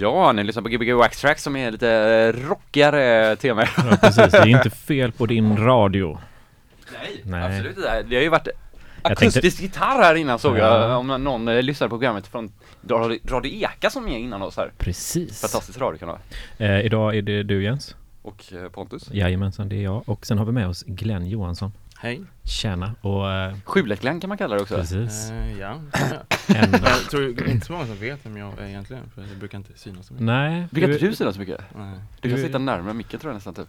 Ja, ni lyssnar på Gbg Wax Track som är lite eh, rockigare tema. Ja, precis. Det är inte fel på din radio. Nej, Nej. absolut inte. Det har ju varit akustisk tänkte- gitarr här innan såg Ja. jag. Om någon eh, lyssnade på programmet från Radio Eka som är innan oss här. Precis. Fantastisk radiokanal. Eh, idag är det du Jens. Och eh, Pontus. Jajamensan, det är jag. Och sen har vi med oss Glenn Johansson. Hej. Tjena. Och eh, Skjulet-Glenn kan man kalla det också. precis. Eh, ja, jag. En, jag tror inte så många som vet vem jag är egentligen, för det brukar inte synas så mycket. nej. Brukar inte du synas så mycket? Nej. Du kan Du- sitta närmare micken tror jag nästan typ.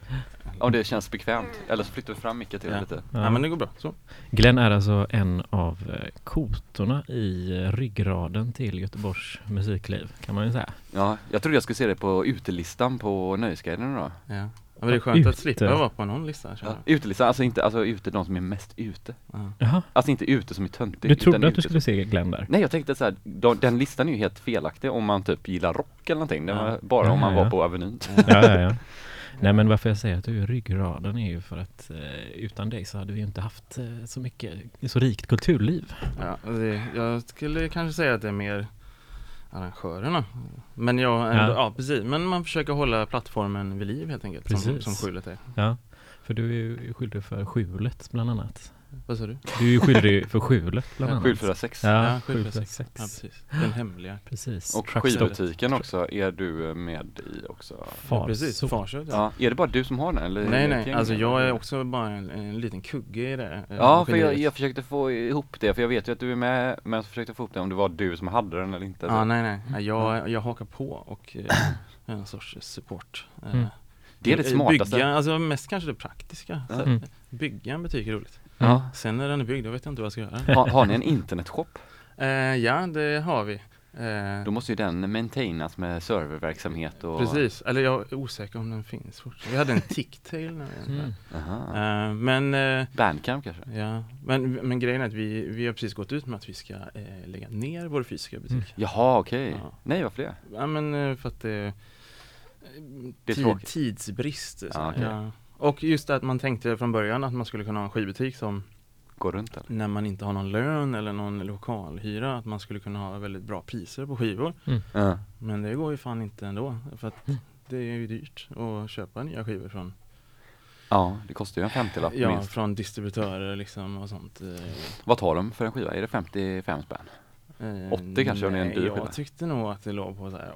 Om det känns bekvämt. Eller så flyttar vi fram micken till Ja. lite. Ja. Ja. men det går bra. Så. Glenn är alltså en av eh, kotorna i ryggraden till Göteborgs musikliv, kan man ju säga. Ja, jag trodde jag skulle se det på utelistan på Nöjesguiden då. Ja. Ja, men det är skönt att Ute. slippa vara på någon lista. Ja, jag. utelistan, alltså inte, alltså ute, de som är mest ute. Ja. Jaha, Alltså inte ute som är töntig. du trodde utan att du skulle se Glenn där? Nej jag tänkte så här, de, den listan är ju helt felaktig om man typ gillar rock eller någonting. Det var Ja. bara om Ja, man ja. var på Avenyn. Ja. Ja, ja, ja. Nej men varför jag säger att du är ryggraden är ju för att eh, utan dig så hade vi ju inte haft eh, så mycket, så rikt kulturliv. Ja, det, jag skulle kanske säga att det är mer arrangörerna. Men jag ändå, Ja. ja. precis. Men man försöker hålla plattformen vid liv helt enkelt. Som, Precis. som skjulet är. Ja, för du är ju skyldig för skjulet bland annat. Vad sa du? Du är skyldig för skjulet bland annat. 746. Ja, Ja, 746. Ja, precis. Den hemliga. Precis. Och skivbutiken också, är du med i också? Ja, precis. Farsot. Ja. Ja, är det bara du som har den eller? är Nej, nej. Alltså jag är också bara en, en liten kugge i det. eh, Ja, för jag, jag försökte få ihop det, för jag vet ju att du är med, men jag försökte få ihop det om det var du som hade den eller inte. Ja, Så nej, nej. nej jag, jag hakar på och eh, en sorts support. Eh, Mm. Det är det smartaste. Bygga, alltså mest kanske det praktiska. Mm. Bygga en butik är roligt. Ja. Sen när den är byggd, då vet jag inte vad jag ska göra. Har, har ni en internetshop? Eh, ja, det har vi. Eh, Då måste ju den maintainas med serververksamhet och... Precis, eller jag är osäker om den finns fortfarande. Vi hade en ticktail när vi Mm. Eh, Men, eh, Bandcamp kanske? ja, men, men grejen är att vi, vi har precis gått ut med att vi ska eh, lägga ner vår fysiska butik. Mm. Jaha, okej. Ja. Nej, varför det? Ja men eh, för att det, Det är tid, tidsbrist. Så, Ja, okej. ja. Och just att man tänkte från början att man skulle kunna ha en skivbutik som Går runt eller? när man inte har någon lön eller någon lokalhyra att man skulle kunna ha väldigt bra priser på skivor. Ja. Men det går ju fan inte ändå för att Mm. det är ju dyrt att köpa nya skivor från, Ja, det kostar ju en 50-lapp ja, minst. från distributörer liksom och sånt. eh, Vad tar de för en skiva? Är det 55 spänn? eh, 80 kanske om det är en nej, dyr skiva. Jag tyckte nog att det låg på så här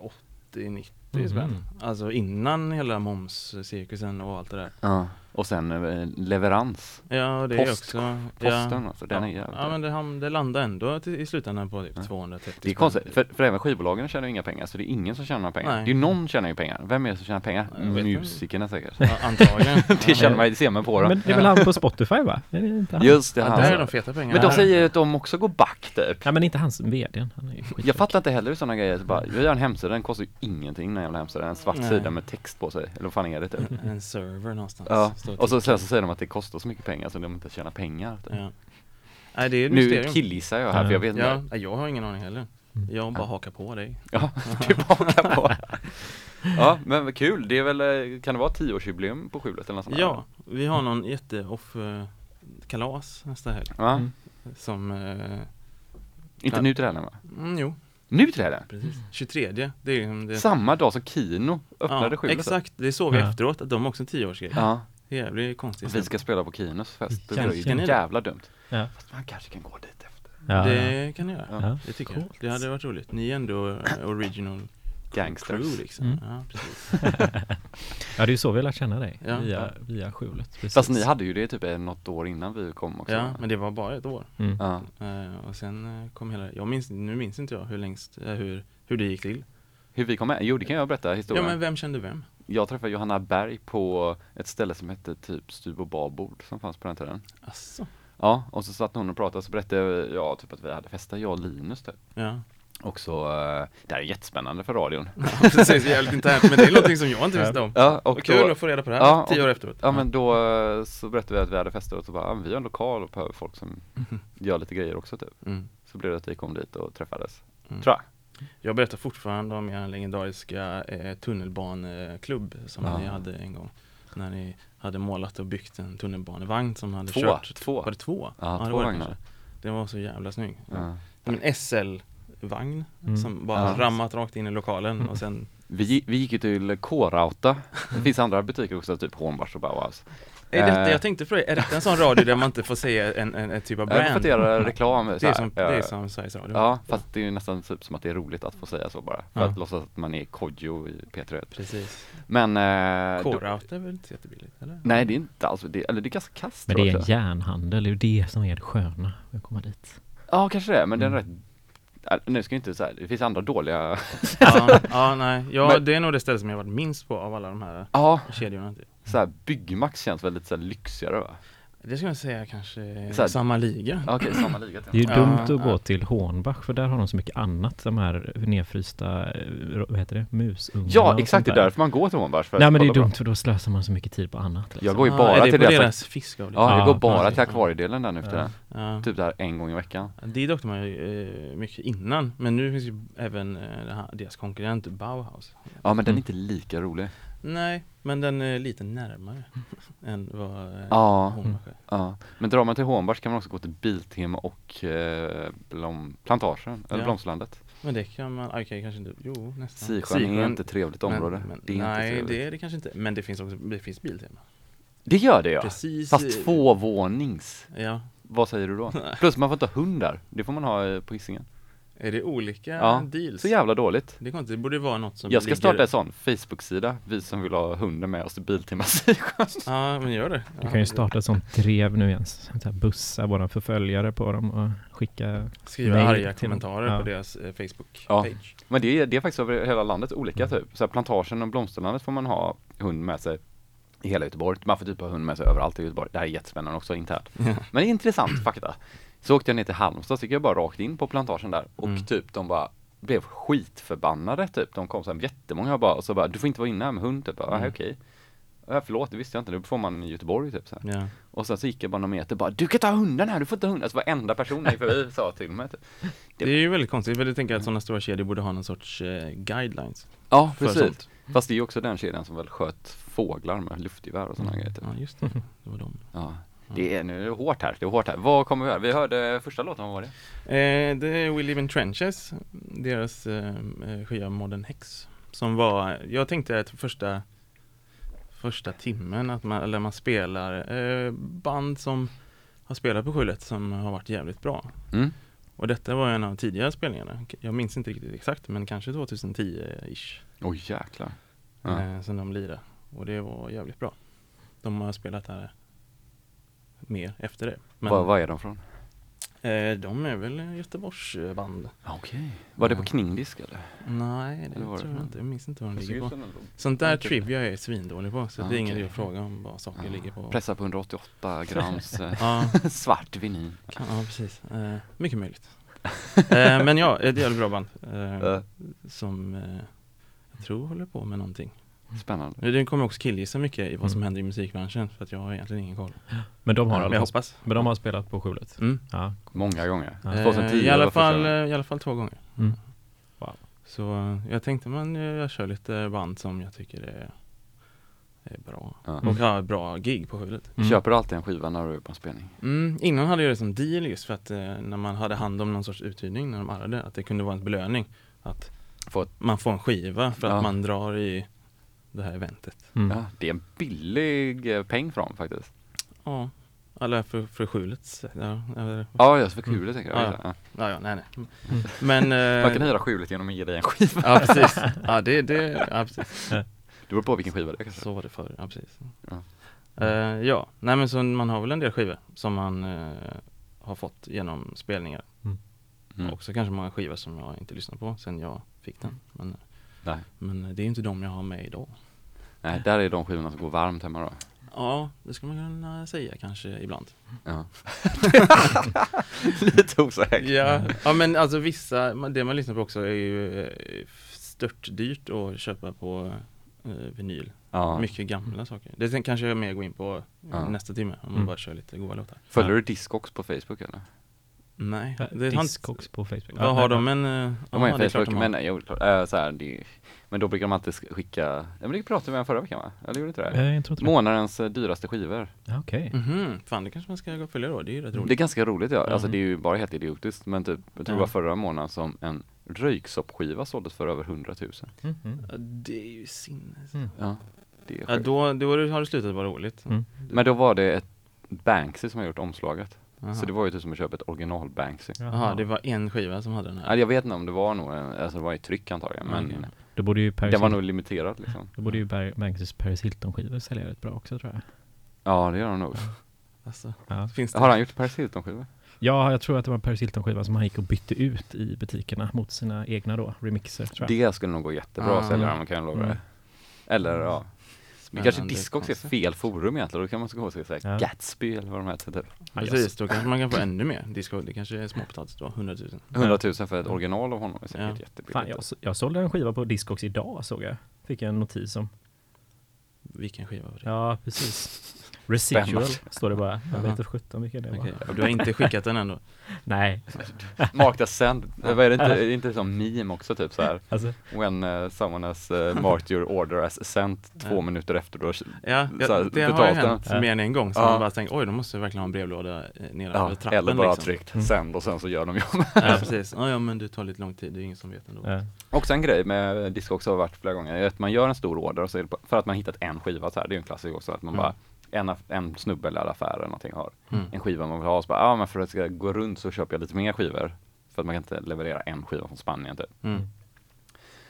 80-90 Spänn. Alltså innan hela momscirkusen och allt det där. Ja. Och sen eh, leverans. Ja, det Post- är också. Posten ja, alltså, den ja, är jävligt Ja, men det, ham- det landar ändå till, i slutändan på typ Ja. 230 Det är konstigt, för, för även skivbolagen tjänar ju inga pengar, så det är ingen som tjänar några pengar. Nej. Det är ju någon tjänar ju pengar. Vem är det som tjänar pengar? Jag vet inte. Musikerna säkert. Ja, antagligen. det känner man ju, det ser man på dem. Men det är väl han på Spotify va? Är det inte han? Just det, Ja, han. där är de feta pengarna. Men de säger att de också går back typ. Ja men inte hans VD. Han är ju skitrik. Jag fattar inte heller sådana grejer. Så bara, jag gör en hemsida, den kostar ju ingenting den jävla hemsidan. En svart Nej. sida med text på sig. Eller vad fan är det typ? En server någonstans. Ja, Och så, sen så säger de att det kostar så mycket pengar så de inte tjänar pengar. Typ. Ja. Nej, det är Nu mysterium. killgissar jag här för jag vet inte. Ja, nej, jag har ingen aning heller. Mm. Jag bara Ja. hakar på dig. Ja, tillbaka på. Ja, men vad kul. Det är väl, eh, kan det vara tioårsjubileum på skjulet eller något sånt där? Ja, vi har någon jätte-off eh, kalas nästa helg. Ja. Mm. Som, eh, Inte Ja. nu till va? mm, jo, Nu till helgen? precis. 23, det är liksom det. Samma dag som Kino öppnade ja, skjulet. Exakt, det såg vi Ja. efteråt att de också en tioårsgrej. Ja, Jävligt konstigt. vi ska spela på Kinos fest. Det blir ju jävla dumt. Ja. Fast man kanske kan gå dit efter. Ja, ja. Det kan ni göra. Ja. Ja. Det tycker Coolt. jag. Det hade varit roligt. Ni är ändå eh, original Gangsters. crew liksom. Mm. Ja, precis. ja det är ju så vi har lärt känna dig. Ja. Via, via skjulet. Precis. Fast ni hade ju det typ något år innan vi kom också. Ja, men det var bara ett år. Mm. Ja. Eh, och sen eh, kom hela, jag minns, nu minns inte jag hur längst, hur, hur det gick till. Hur vi kom med? Jo, det kan jag berätta Ja historien. men vem kände vem? Jag träffade Johanna Berg på ett ställe som hette typ Styv och Babord som fanns på den tiden. Asså? Ja, och så satt hon och pratade och så berättade jag typ att vi hade festat, jag och Linus typ. Ja, Och så, eh, det här är jättespännande för radion. ja precis, jävligt internt, men det är någonting som jag inte visste om. Ja, och Vad kul då, att få reda på det här, Ja, tio och- år efteråt. ja men då eh, så berättade vi att vi hade festat och så bara, men vi har en lokal och behöver folk som gör lite grejer också typ. Mm. Så blev det att vi kom dit och träffades, Mm. tror jag. Jag berättar fortfarande om er legendariska eh, tunnelbaneklubb som Ja. ni hade en gång. När ni hade målat och byggt en tunnelbanevagn som hade Två, kört. två. Var det två? Ja, det två var det vagnar. Den var så jävla snygg. Ja. En SL-vagn Mm. som bara Ja. rammat rakt in i lokalen och sen Vi, vi gick ju till K-Rauta. Det finns andra butiker också, typ Hornbach och Bauhaus. Är detta, Eh. jag tänkte fråga, är detta en sån radio där man inte får säga en, en, en typ av Jag har fått brand? göra reklam. Det så är som, det är som Sveriges Radio. Ja, fast det är ju nästan typ som att det är roligt att få säga så bara. För Ja. att låtsas att man är Kodjo i P3. Precis. Men... Eh, då, K-Route är väl inte jättebilligt, eller? nej, det är inte alls, det, eller det är ganska kast Men det är jag en järnhandel, det är ju det som är det sköna med att komma dit. Ja, kanske det, men den är Mm. rätt äh, nu ska jag inte säga, det finns andra dåliga ja, ja, nej. Ja, Men- det är nog det ställe som jag varit minst på av alla de här Ja, kedjorna. Typ. Så här, Byggmax känns väl lite så här lyxigare va? Det skulle jag säga kanske Så här- samma liga. Okej, samma liga Det är ju Ja, dumt att ja. gå till Hornbach för där har de så mycket annat, de här nedfrysta, eh, vad heter det, musungarna Ja, exakt, det är där. därför man går till Hornbachs för Nej men det är kolla bra. dumt för då slösar man så mycket tid på annat. Liksom. Jag går ju Ah, bara det till det, deras fiskavdelning? ja, jag Ja, går bara till akvariedelen där nu för. Ja. Typ där en gång i veckan. Dit åkte man ju eh, mycket innan, men nu finns ju även eh, det här, deras konkurrent Bauhaus. Ja, men den är Mm. inte lika rolig. Nej, men den är lite närmare än vad eh, Ja, Hornbach är. ja. Men drar man till Hornbachs kan man också gå till Biltema och eh, Blom, Plantagen, eller Ja. Blomsterlandet. Men det kan man, okej kanske inte, jo nästan. Sisjön är inte ett trevligt område. Men, men, det nej, det är det kanske inte. Men det finns också, det finns Biltema. Det gör det ja. Precis. Fast tvåvånings. Ja. Vad säger du då? Plus man får inte ha hund där. Det får man ha eh, på Hisingen. Är det olika Ja, deals? Så jävla dåligt. Det, är konstigt. det borde vara något som Jag ska ligger... starta en sån Facebook-sida, vi som vill ha hunden med oss till Biltema Sisjön. Ja, men gör det. Du kan ju starta ett sånt drev nu här bussa våra förföljare på dem och skicka Skriva arga till dem. kommentarer Ja. på deras eh, Facebook Ja. page. Men det är, det är faktiskt över hela landet olika typ. Så här, plantagen och blomsterlandet får man ha hund med sig i hela Göteborg. Man får typ ha hund med sig överallt i Göteborg. Det här är jättespännande också internt. Ja. Men det är intressant fakta. Så åkte jag ner till Halmstad, så gick jag bara rakt in på plantagen där och Mm. typ de bara blev skitförbannade typ. De kom så här jättemånga bara och så bara, du får inte vara inne här med hund typ. Mm. Mm. okej. Ja, förlåt, det visste jag inte. Det får man i Göteborg typ så. Ja. Och sen så gick jag bara några meter bara, du kan ta hunden här, du får inte ha hunden. Alltså varenda person gick förbi sa till mig typ. Det är ju väldigt konstigt, för jag tänker att sådana stora kedjor borde ha någon sorts eh, guidelines Ja, precis. Fast det är ju också den kedjan som väl sköt fåglar med luftgevär och sådana grejer typ. Ja, just det. Det var de. Ja. Det är, nu hårt här, det är hårt här. Vad kommer vi göra? Vi hörde första låten, vad var det? Eh, det är We Live In Trenches, deras eh, eh, skiva Modern Hex. Som var, jag tänkte att första första timmen att man, eller man spelar eh, band som har spelat på skjulet som har varit jävligt bra. Mm. Och detta var en av tidigare spelningarna. Jag minns inte riktigt exakt men kanske 2010-ish. Oj jäklar. Ja. Eh, som de lirade. Och det var jävligt bra. De har spelat här mer efter det. Men Vad, vad är de från? eh, de är väl Göteborgsband. Okej. Var det på kningdisk eller? Nej, det Eller var det tror jag från? inte. Jag minns inte vad de ligger på. Sånt där trivia är jag svindålig på. Så Ah, det är ingen idé att fråga om vad saker ligger på. Pressa på 188 grams eh, Ja, svart vinyl. kan, ja precis. Eh, mycket möjligt. eh, men ja, ett jävligt bra band. Eh, som eh, jag tror håller på med någonting. Spännande. Det kommer också killgissa mycket i vad som Mm. händer i musikbranschen för att jag har egentligen ingen koll. Men de har, Ja, jag hoppas. men de har spelat på skjulet? Mm. Ja. Många gånger. Ja. Eh, 2010 I alla fall, eh, i alla fall två gånger. Mm. Så eh, jag tänkte man, eh, jag kör lite band som jag tycker är, är bra. Ja. Och har bra gig på skjulet. Mm. Köper du alltid en skiva när du är på en spelning? Mm, innan hade jag det som deal just för att eh, när man hade hand om någon sorts uthyrning när de arrade, att det kunde vara en belöning. Att Få ett- man får en skiva för att man drar i det här eventet. Mm. Ja, det är en billig eh, peng för dem faktiskt. Ja, eller för, för skjulet. Ja, eller, Ja, just för kul tänker jag. Ja, Ja. ja, ja, nej, nej. Men... Man kan Eh, hyra skjulet genom att ge dig en skiva. ja, precis. Ja, det, det, ja, precis. Det beror på vilken skiva det är kanske. Så var det förr, ja precis. Ja. Eh, ja, nej men så man har väl en del skivor som man eh, har fått genom spelningar. Mm. Också kanske många skivor som jag inte lyssnat på sen jag fick den. Men, Nej. men det är inte de jag har med idag. Nej, där är de skivorna som går varmt hemma då. Ja, det skulle man kunna säga kanske ibland. Ja. Lite osäker. Ja, ja men alltså vissa, det man lyssnar på också är ju eh, störtdyrt att köpa på eh, vinyl. Ja. Mycket gamla saker. Det kanske jag mer går in på Ja. nästa timme om man Mm. bara kör lite goa låtar. Följer Ja. du Discogs på Facebook eller? Nej, Discogs på Facebook. Vad har de en... eh, De har är klart Facebook, men nej, jo, klart, äh, så här, det, men då brukar de alltid sk- skicka, ja men det pratade vi om förra veckan va? Eller gjorde inte det? Eh, Jag tror inte det. Månadens eh, dyraste skivor. Ja, Okej. Mhm, fan det kanske man ska gå och följa då, det är ju rätt roligt. Det är ganska roligt ja, alltså Mhm. det är ju bara helt idiotiskt men typ, jag tror det var förra månaden som en röyksoppskiva såldes för över 100 000. Mm, mm. Ja, det är ju sinnes. Mm. Ja, det är Ja, sjukt. då, då har det slutat vara roligt. Mm. Men då var det ett Banksy som har gjort omslaget. Aha. Så det var ju typ som att köpa ett original Banksy. Jaha, det var en skiva som hade den här. Ja, jag vet inte om det var nog, en- alltså det var i tryck antagligen, men Okej. Då borde ju Paris, den var nog limiterad liksom. då borde ju Banksys Paris Hilton-skivor sälja rätt bra också tror jag. Ja, det gör han nog. Alltså, Ja. finns det? Har han gjort Paris Hilton-skivor? ja, jag tror att det var en Paris Hilton-skiva som han gick och bytte ut i butikerna mot sina egna då, remixer tror jag. Det skulle nog gå jättebra att Ah. sälja dem, kan jag lova. Mm. Eller ja, det kanske Discogs är fel forum egentligen, då kan man gå och säga Ja. Gatsby eller vad de heter typ. Precis, då kanske man kan få ännu mer. Disco, det kanske är småpotatis då, 100 000. 100 000 för ett original av honom är säkert Ja. jättebilligt. Fan, jag, jag sålde en skiva på Discogs idag såg jag. Fick jag en notis om. Vilken skiva var det? Ja, precis. Residual Spännande. står det bara. Jag vet inte sjutton vilken det var. Okej, och du har inte skickat den ändå? Nej, Mark the send, vad är det inte, är det inte som meme också typ så här? alltså. When uh, someone has uh, marked your order as sent två minuter efter då Ja, Så här, det har ju den. hänt mer än en gång. Så Ja. man bara tänkt, oj, de måste verkligen ha en brevlåda eh, nere ja, trappen. eller bara liksom. tryckt Mm. send och sen så gör de jobbet. Ja, precis. Ja, ja, men det tar lite lång tid, det är ingen som vet ändå. Ja. Också en grej med Discogs har varit flera gånger, är att man gör en stor order och så är det på- för att man hittat en skiva så här, det är ju en klassiker också, att man Mm. bara en, en snubbe eller affär eller någonting har Mm. en skiva man vill ha, så bara, ja men för att det ska gå runt så köper jag lite mer skivor. För att man kan inte leverera en skiva från Spanien typ. Mm.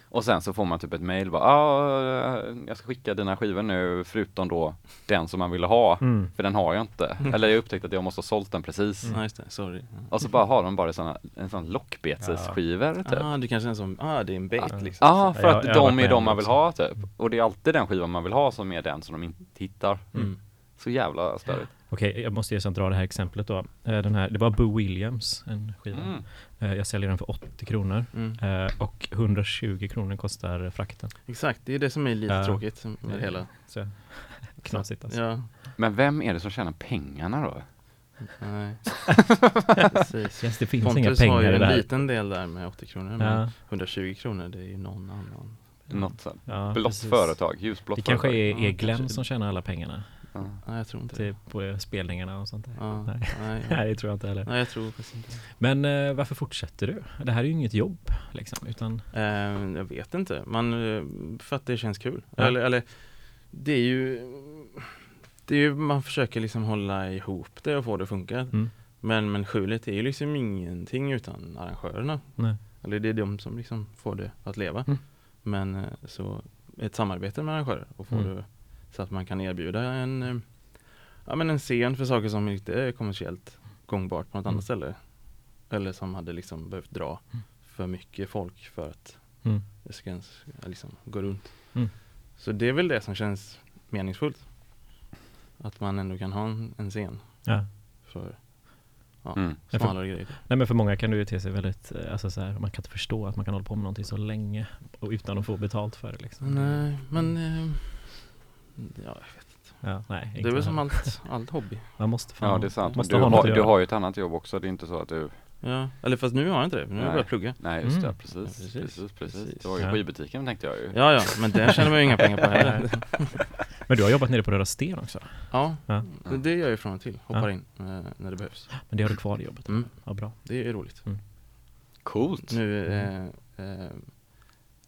Och sen så får man typ ett mail bara, ja jag ska skicka dina skivor nu förutom då den som man ville ha. Mm. För den har jag inte. Eller jag upptäckte att jag måste ha sålt den precis. Ja, just det. Sorry. Och så bara har de bara såna, en sån lockbetsskivor typ. Ah, det kanske är en sån, ah, det är en bait Ja. liksom. Ja, för Jag- att jag varit de är de man vill också. ha typ. Och det är alltid den skivan man vill ha som är den som de inte hittar. Mm. Så jävla störigt. Okej, jag måste ju sen dra det här exemplet då. Eh, Den här, det var Boo Williams, en skiva. Mm. Eh, Jag säljer den för 80 kronor Mm. eh, och 120 kronor kostar frakten. Exakt, det är det som är lite Ja. tråkigt med det hela. Så knasigt alltså. Ja, Men vem är det som tjänar pengarna då? nej. Precis. Känns det finns inga Pontus har pengar ju i det en här. liten del där med 80 kronor, men Ja, 120 kronor det är ju någon annan. Något sånt. ja, Blått precis. företag, ljusblått Det kanske företag. är, Ja, är Glenn kanske. som tjänar alla pengarna Ja. Nej, jag tror inte det. till, på spelningarna och sånt där. Ja, Nej. nej, Nej, det tror jag inte heller. nej, jag tror faktiskt inte. Men eh, varför fortsätter du? Det här är ju inget jobb liksom, utan Eh, jag vet inte, man, eh, för att det känns kul. Ja. Eller, eller det är ju det är ju, man försöker liksom hålla ihop det och få det att funka. mm, Men, men skjulet är ju liksom ingenting utan arrangörerna. nej. Eller det är de som liksom får det att leva. Mm. Men eh, så ett samarbete med arrangörer och få Mm. det så att man kan erbjuda en, eh, ja, men en scen för saker som inte är kommersiellt gångbart på något Mm. annat ställe. Eller som hade liksom behövt dra Mm. för mycket folk för att Mm. det ska ens ja, liksom gå runt. Mm. Så det är väl det som känns meningsfullt. Att man ändå kan ha en, en scen Ja. för ja, Mm. Smalare grejer. Nej men för många kan det ju te sig väldigt, eh, alltså så här, man kan inte förstå att man kan hålla på med någonting så länge och utan att få betalt för det liksom. Nej, men eh, ja, jag vet. Ja, nej, det inte är väl som allt, allt hobby. Man måste fan, Ja det är sant, men måste du ha något har, att du göra. har ju ett annat jobb också, det är inte så att du Ja, eller fast nu har jag inte det, för nu har jag börjat plugga. Nej just det, Mm. precis, Ja, precis, precis, precis, precis. Det var ju Ja. skivbutiken tänkte jag ju Ja, ja, men det tjänar man ju inga pengar på heller. Men du har jobbat nere på Röda Sten också? Ja, Ja. det- det gör jag ju från och till. Hoppar Ja. in eh, när det behövs. Men det har du kvar i jobbet? Mm. Ja, bra. Det är roligt. Coolt! Nu eh, eh,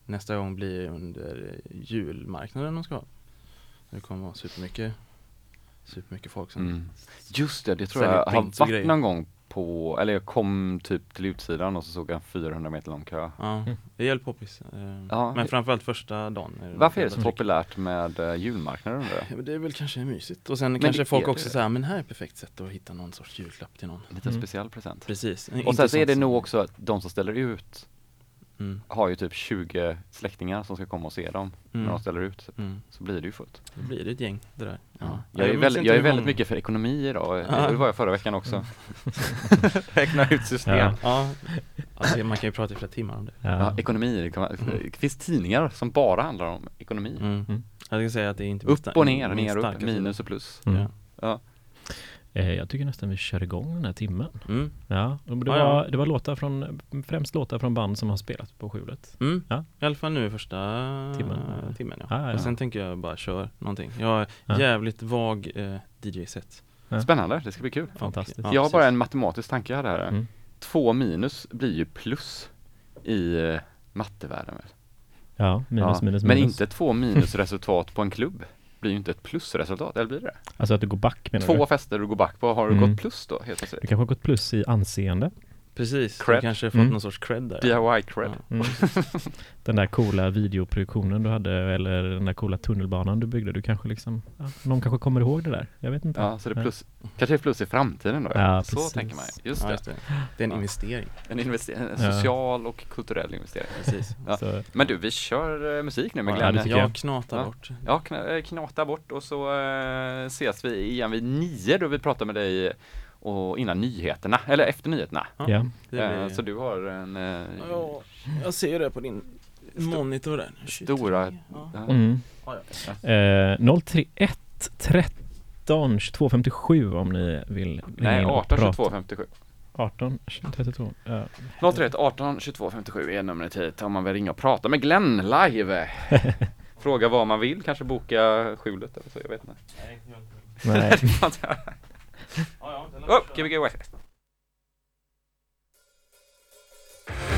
nästa gång blir under julmarknaden de ska ha. Det kommer vara supermycket supermycket folk som Mm. Just det, det tror Säljer jag har prints och varit grejer. någon gång på, eller jag kom typ till utsidan och så såg jag en 400 meter lång kö Ja, Mm. det är helt poppis. Eh, Ja. Men framförallt första dagen. Är det Varför är det så tryck. populärt med uh, julmarknader undrar jag? Ja, men det är väl kanske mysigt. Och sen Men kanske det folk är också det. säger, men här är ett perfekt sätt att hitta någon sorts julklapp till någon. En liten Mm. speciell present Precis. Och sen så är det nog också att de som ställer ut Mm. har ju typ 20 släktingar som ska komma och se dem när Mm. de ställer ut Mm. Så blir det ju fullt Då blir det ett gäng det där. Jag är, minns väldigt, jag är väldigt mycket för ekonomi idag, Ja. det var jag förra veckan också Räkna ut system Ja. Ja, alltså, man kan ju prata i flera timmar om det. Ja. Ja, ekonomi, det, kan man, det finns tidningar som bara handlar om ekonomi Mm. Mm. Jag ska säga att det är inte Upp och ner, ner och upp, minus och plus Mm. Ja. Ja, Eh, Jag tycker nästan vi kör igång den här timmen. Mm. Ja, det, Ja, ja. var, det var låtar från, främst låtar från band som har spelat på skjulet. Mm. Ja. I alla fall nu första Timmen. timmen ja. Ja, ja, Och sen ja. tänker jag bara kör någonting. Jag har Ja. jävligt vag eh, DJ-set. Ja. Spännande, det ska bli kul Fantastiskt. Ja, Jag har precis. bara en matematisk tanke jag hade här Mm. Två minus blir ju plus i eh, mattevärlden väl? Ja, minus, ja. minus, minus. Men inte två minusresultat på en klubb blir ju inte ett plusresultat, eller blir det Alltså att du går back menar Två du? fester du går back på, har du Mm. gått plus då helt? Du kanske har gått plus i anseende. Precis, Cred. du kanske fått Mm. någon sorts cred där. DIY cred. Ja. Mm. Den där coola videoproduktionen du hade eller den där coola tunnelbanan du byggde. Du kanske liksom, ja, någon kanske kommer ihåg det där. Jag vet inte. Ja, så det är plus, kanske är plus i framtiden då? Ja, så precis. tänker man ju. Just Ja, det. just det. det är en Ja. investering. En, investering, en Ja. social och kulturell investering. Precis. Ja. Men du, vi kör eh, musik nu med Ja, Glenn. jag. Knatar Ja. bort. Ja, kna- eh, knata bort och så eh, ses vi igen vid nio då vi pratar med dig och innan nyheterna, eller efter nyheterna. Ja. ja. Det Eh, blir... så du har en eh, Ja, jag ser det på din monitor där. stora... Ja. Mm. Ja, Eh, 031 13 22 57 om ni vill Nej, ringa in och 18 prata. 22 57. 18 32. Ja. 031 18 22 57 är numret hit om man vill ringa och prata med Glenn live. Fråga vad man vill, kanske boka skjulet eller så, jag vet inte. Nej. oh, Gbg West. Doing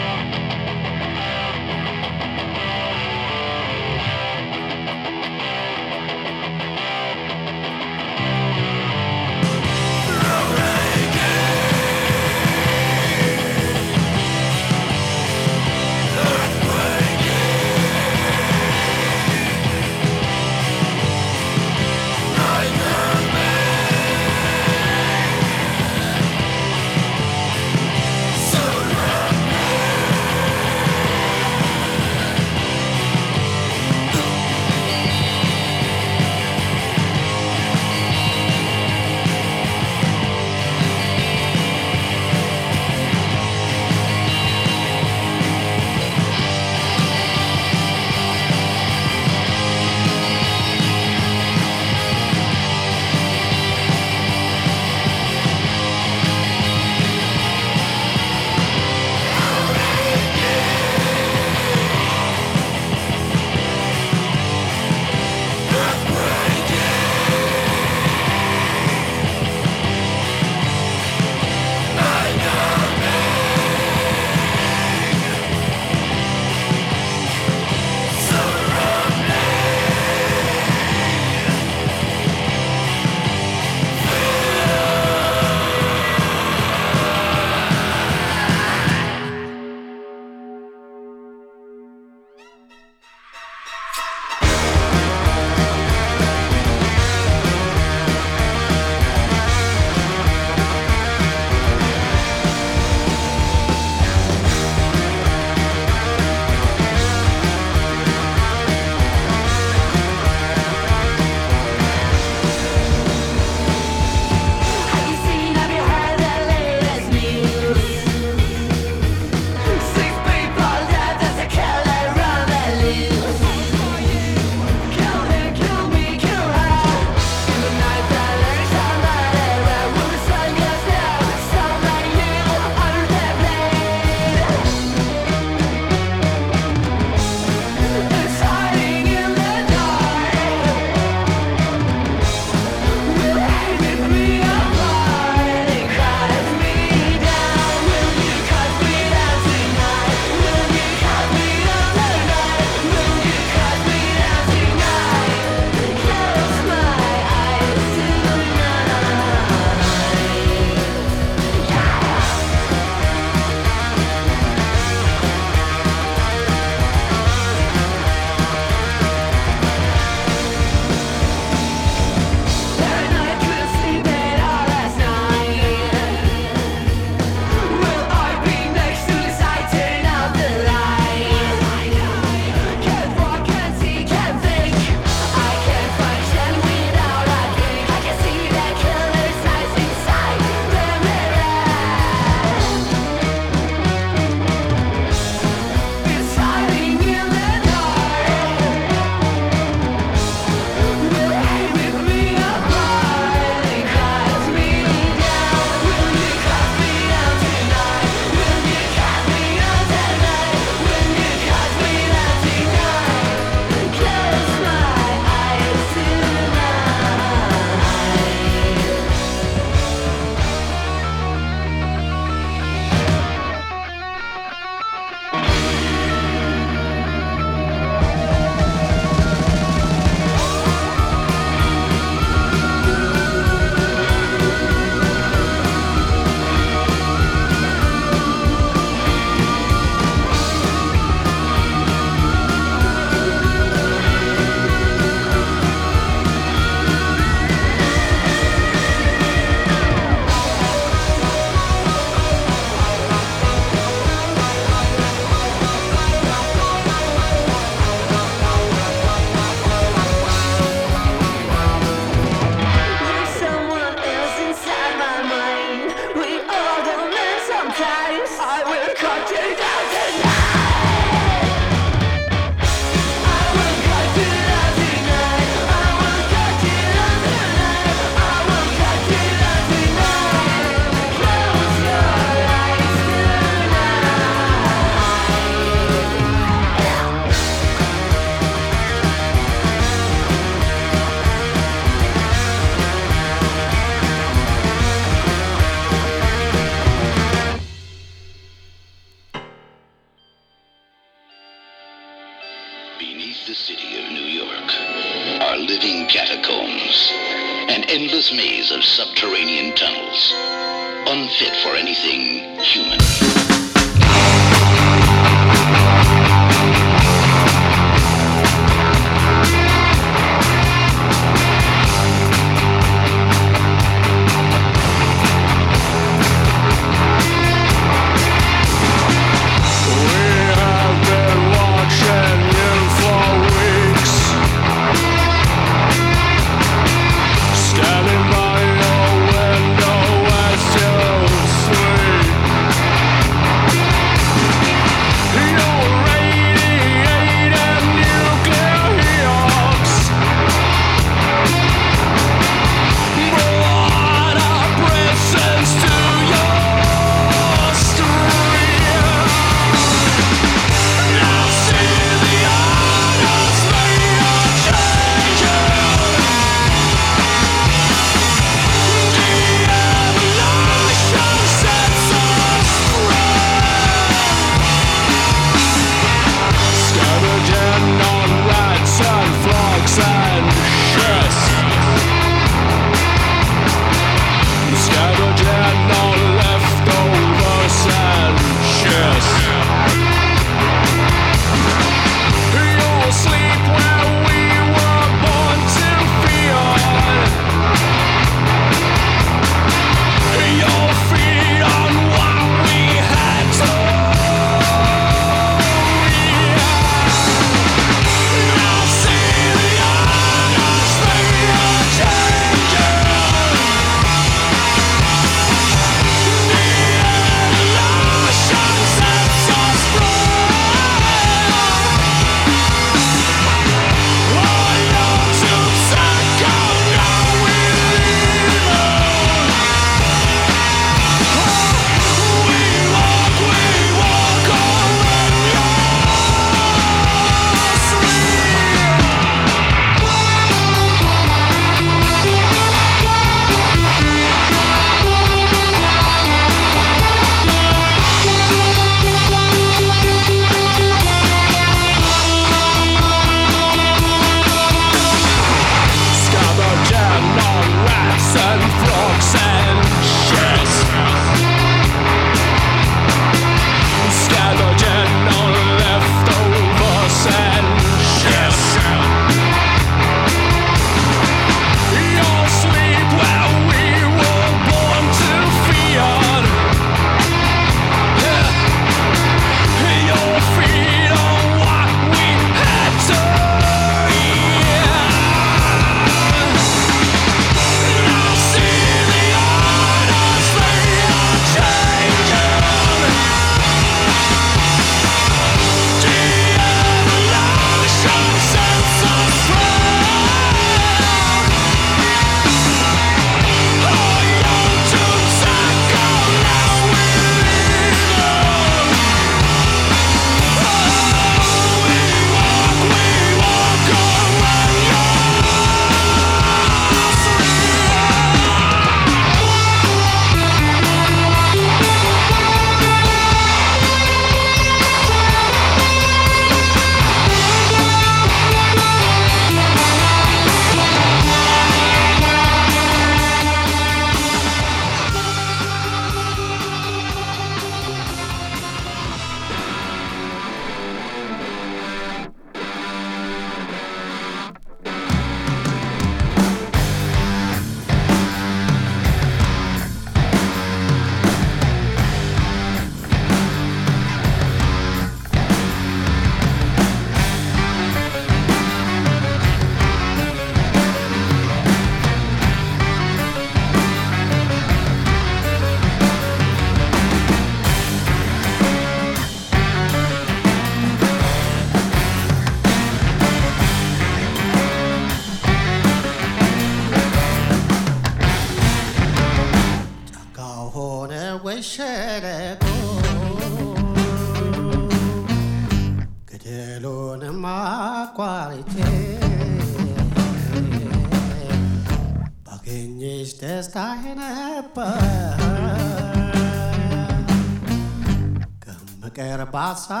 ከአርባ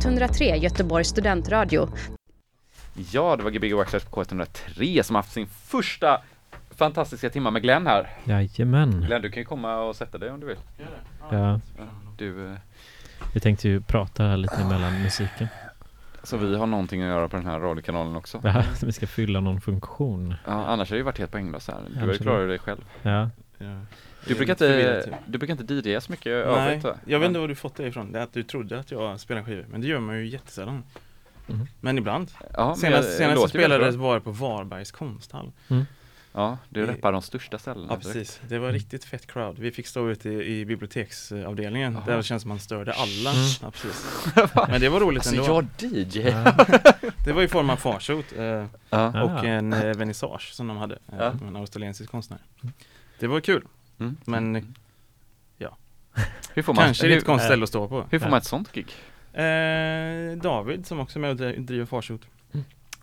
K103 Göteborgs studentradio. Ja, det var Gbg Workshops på K103 som haft sin första fantastiska timma med Glenn här. Jajamän. Glenn, du kan ju komma och sätta dig om du vill. Ja, Du, eh, vi tänkte ju prata här lite mellan musiken. så vi har någonting att göra på den här radiokanalen också. Ja, vi ska fylla någon funktion. Ja, annars har det ju varit helt poänglöst här. Du har ju klarat dig själv. Ja, Du brukar inte, typ. du brukar inte DJa så mycket Nej, övrigt va? jag vet inte var du fått det ifrån. Det är att du trodde att jag spelar skivor. Men det gör man ju jättesällan. Mhm. Men ibland. Ja, senast jag- senast jag låter ju väldigt spelade bra. var det på Varbergs konsthall. Ja, du i- reppar de största ställena. Ja direkt. precis, det var riktigt fett crowd. Vi fick stå ute i, i biblioteksavdelningen. Jaha. Där det känns som man störde alla. Mm. Ja, precis. Men det var roligt Alltså ändå. jag DJ! ja. Det var i form av farshoot eh, Ja. Och en eh, vernissage som de hade. Eh, Ja. med En australiensisk konstnär. Det var kul. Mm. Men Hur får man, kanske hur, lite konstigt ställe att stå på. hur får man ett sånt gig? Eh, David som också är med och dri- driver farshoot.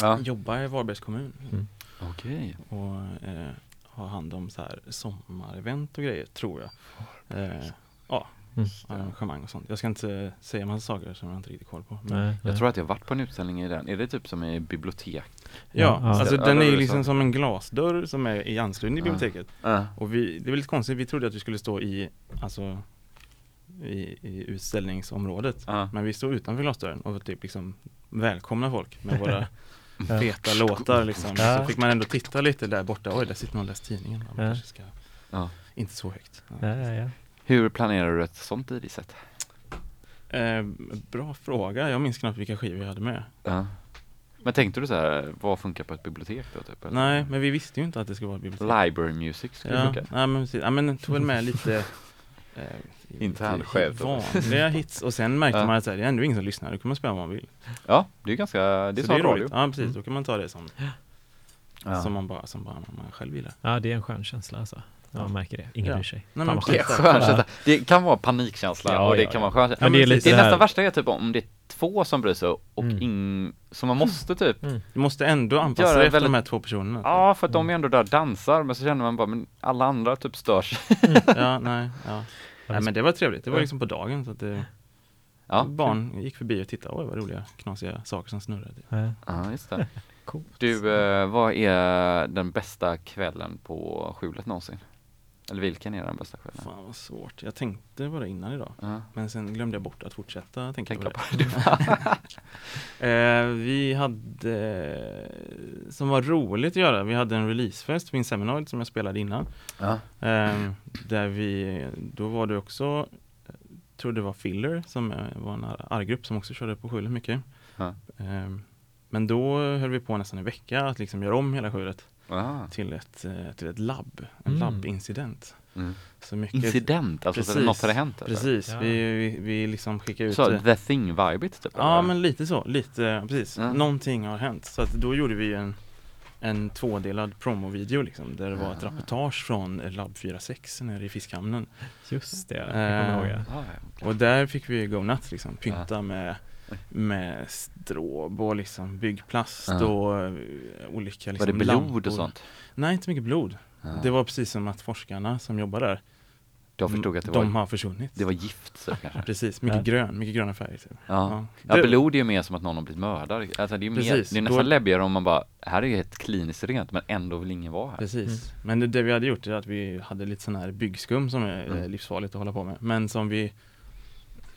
Ja. Jobbar i Varbergs kommun. Mm. Okej. Och eh, har hand om så här sommarevent och grejer tror jag. Eh, ja, Mm. Arrangemang och sånt. Jag ska inte säga massa saker som jag inte riktigt koll på. Men, Nej, Jag nej. tror att jag varit på en utställning i den. Är det typ som i bibliotek? ja, Ja, alltså Ja, den är ju det liksom som en glasdörr som är i anslutning till biblioteket. Ja. Och vi, det är lite konstigt, vi trodde att vi skulle stå i, alltså i, i utställningsområdet. Ja. Men vi stod utanför glasdörren och typ liksom välkomna folk med våra Ja. feta låtar liksom. Ja. Så fick man ändå titta lite där borta, oj där sitter någon och läser tidningen. Man Ja. kanske ska, Ja. inte så högt. Ja, ja, ja. Hur planerar du ett sånt DJ-set? Eh, bra fråga, jag minns knappt vilka skivor jag hade med. Ja. Men tänkte du så här, vad funkar på ett bibliotek då? Typ, eller? Nej, men vi visste ju inte att det skulle vara ett bibliotek. Library music skulle Ja, funka. nej, men precis. Ja, men tog väl med lite eh, Intern lite chef då. Vanliga hits och sen märkte Ja. man att så här, det är ändå ingen som lyssnar, då kan man spela vad man vill. Ja, det är ganska, det är så så det är radio. roligt. Ja precis, då kan man ta det som, Ja. som man bara, som bara man själv gillar. ja, det är en skön känsla alltså. Ja, Ja. man märker det. Ingen Ja. bryr sig. Nej, men Det är precis. skönt. skön. Det kan vara panikkänsla Ja, och det ja, kan ja. vara skön Men det är lite Det är nästan värsta är typ om det är två som bryr sig och Mm. ing, så man måste typ Mm. Du måste ändå anpassa Göra dig efter väldigt- de här två personerna. Ja, för att de är ändå där och dansar men så känner man bara, men alla andra typ stör sig. ja nej, ja. Nej men det var trevligt, det var liksom på dagen så att det, Ja, barn gick förbi och tittade, oj vad roliga knasiga saker som snurrade. Ja. ja just det. Coolt. Du, eh, vad är den bästa kvällen på skjulet någonsin? Eller vilken är den bästa kvällen? Fan vad svårt, jag tänkte på det innan idag. Ja. Men sen glömde jag bort att fortsätta tänka Tänka på på det. eh, vi hade, som var roligt att göra, vi hade en releasefest vid Inseminoid som jag spelade innan. Ja. Eh, där vi, då var det också, jag tror det var Filler som eh, var en argrupp som också körde på skjulet mycket. Ja. Eh, men då höll vi på nästan en vecka att liksom göra om hela skjulet Till ett, eh, till ett labb, en Mm. labbincident. Mm. Så mycket, Incident, alltså så Precis. något hade hänt? eller? Precis, Ja. vi, vi, vi liksom skickade ut Så eh, the thing-vibet typ? Ja eller? men lite så, lite, precis. Ja. Någonting har hänt. Så att då gjorde vi en, en tvådelad promovideo liksom, där det var ett Ah. reportage från Lab 46 nere i Fiskhamnen. Just det, jag Eh, kommer ihåg ja. Ah, ja. Och där fick vi go nuts liksom, pynta med, med stråb och liksom byggplast Ja. och eh, olika Var liksom, det blod lampor. och sånt? Nej, inte mycket blod. Ah. Det var precis som att forskarna som jobbar där, Jag förstod att det de var, har försvunnit. det var gift så kanske? Precis, mycket Ja. grön, mycket gröna färger. Typ. Ja. Ja, Det- blod är ju mer som att någon har blivit mördad. Alltså det är, mer, Precis. det är nästan Då- läbbigare om man bara, här är ju ett kliniskt rent men ändå vill ingen vara här. Precis, men det, det vi hade gjort är att vi hade lite sån här byggskum som är Mm. eh, livsfarligt att hålla på med Men som vi